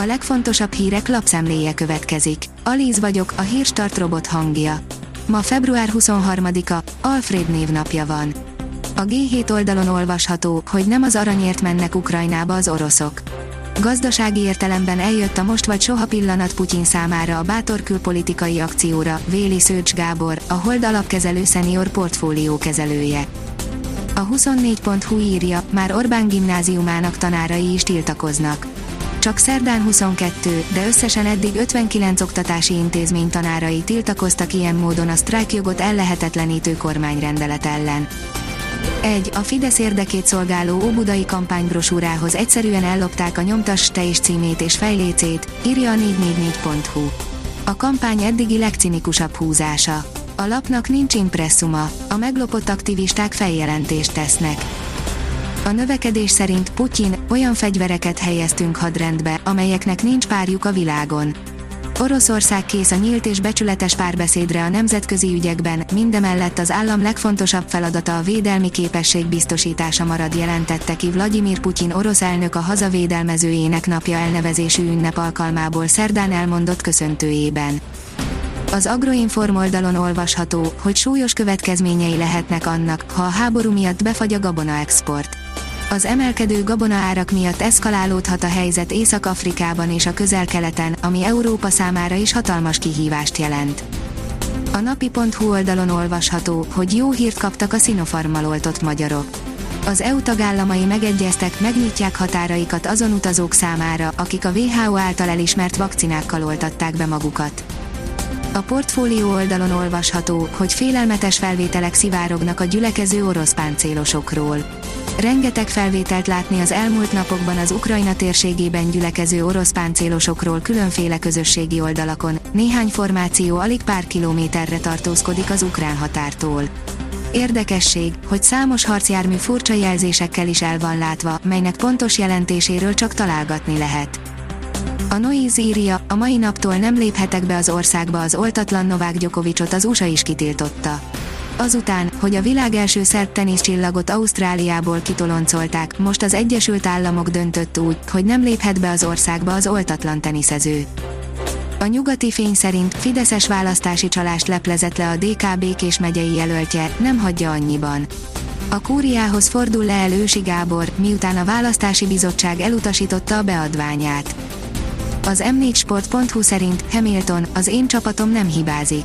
A legfontosabb hírek lapszemléje következik. Alíz vagyok, a hírstart robot hangja. Ma február 23-a, Alfred névnapja van. A G7 oldalon olvasható, hogy nem az aranyért mennek Ukrajnába az oroszok. Gazdasági értelemben eljött a most vagy soha pillanat Putyin számára a bátor külpolitikai akcióra, Véli Szőcs Gábor, a Hold alapkezelő szenior portfólió kezelője. A 24.hu írja, már Orbán gimnáziumának tanárai is tiltakoznak. Csak szerdán 22, de összesen eddig 59 oktatási intézmény tanárai tiltakoztak ilyen módon a sztrájkjogot ellehetetlenítő kormányrendelet ellen. Egy, a Fidesz érdekét szolgáló óbudai kampánybrosúrához egyszerűen ellopták a nyomtas te is címét és fejlécét, írja a 444.hu. A kampány eddigi legcinikusabb húzása. A lapnak nincs impresszuma, a meglopott aktivisták feljelentést tesznek. A növekedés szerint Putyin olyan fegyvereket helyeztünk hadrendbe, amelyeknek nincs párjuk a világon. Oroszország kész a nyílt és becsületes párbeszédre a nemzetközi ügyekben, mindemellett az állam legfontosabb feladata a védelmi képesség biztosítása marad jelentette ki Vladimir Putyin orosz elnök a hazavédelmezőjének napja elnevezésű ünnep alkalmából szerdán elmondott köszöntőjében. Az Agroinform oldalon olvasható, hogy súlyos következményei lehetnek annak, ha a háború miatt befagy a gabona export. Az emelkedő gabona árak miatt eszkalálódhat a helyzet Észak-Afrikában és a közel-keleten, ami Európa számára is hatalmas kihívást jelent. A napi.hu oldalon olvasható, hogy jó hírt kaptak a Sinopharmmal oltott magyarok. Az EU tagállamai megegyeztek, megnyitják határaikat azon utazók számára, akik a WHO által elismert vakcinákkal oltatták be magukat. A portfólió oldalon olvasható, hogy félelmetes felvételek szivárognak a gyülekező orosz páncélosokról. Rengeteg felvételt látni az elmúlt napokban az Ukrajna térségében gyülekező orosz páncélosokról különféle közösségi oldalakon, néhány formáció alig pár kilométerre tartózkodik az ukrán határtól. Érdekesség, hogy számos harcjármű furcsa jelzésekkel is el van látva, melynek pontos jelentéséről csak találgatni lehet. A Noise írja, a mai naptól nem léphetek be az országba az oltatlan Novák Gyokovicsot az USA is kitiltotta. Azután, hogy a világ első szerb teniszcsillagot Ausztráliából kitoloncolták, most az Egyesült Államok döntött úgy, hogy nem léphet be az országba az oltatlan teniszező. A nyugati fény szerint Fideszes választási csalást leplezett le a DK Békés megyei jelöltje, nem hagyja annyiban. A kúriához fordul le el Ősi Gábor, miután a választási bizottság elutasította a beadványát. Az m4sport.hu szerint Hamilton, az én csapatom nem hibázik.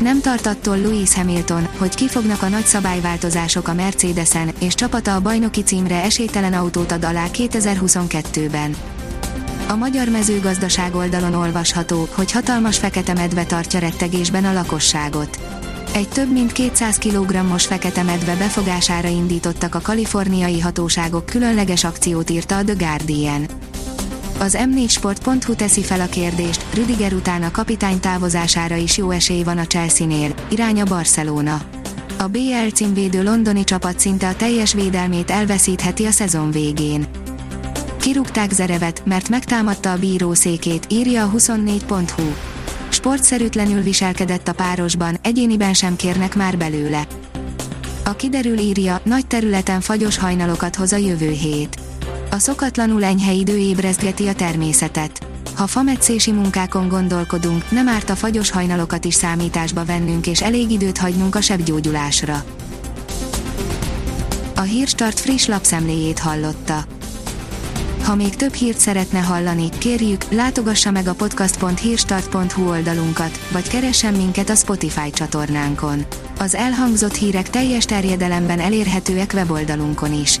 Nem tart attól Louis Hamilton, hogy kifognak a nagy szabályváltozások a Mercedesen, és csapata a bajnoki címre esélytelen autót ad alá 2022-ben. A magyar mezőgazdaság oldalon olvasható, hogy hatalmas fekete medve tartja rettegésben a lakosságot. Egy több mint 200 kg-os fekete medve befogására indítottak a kaliforniai hatóságok különleges akciót írta a The Guardian. Az m4sport.hu teszi fel a kérdést, Rüdiger után a kapitány távozására is jó esély van a Chelsea-nél, irány a Barcelona. A BL címvédő londoni csapat szinte a teljes védelmét elveszítheti a szezon végén. Kirúgták Zerevet, mert megtámadta a bíró székét, írja a 24.hu. Sportszerűtlenül viselkedett a párosban, egyéniben sem kérnek már belőle. A kiderül írja, nagy területen fagyos hajnalokat hoz a jövő hét a szokatlanul enyhe idő ébrezgeti a természetet. Ha fametszési munkákon gondolkodunk, nem árt a fagyos hajnalokat is számításba vennünk és elég időt hagynunk a sebgyógyulásra. A Hírstart friss lapszemléjét hallotta. Ha még több hírt szeretne hallani, kérjük, látogassa meg a podcast.hírstart.hu oldalunkat, vagy keressen minket a Spotify csatornánkon. Az elhangzott hírek teljes terjedelemben elérhetőek weboldalunkon is.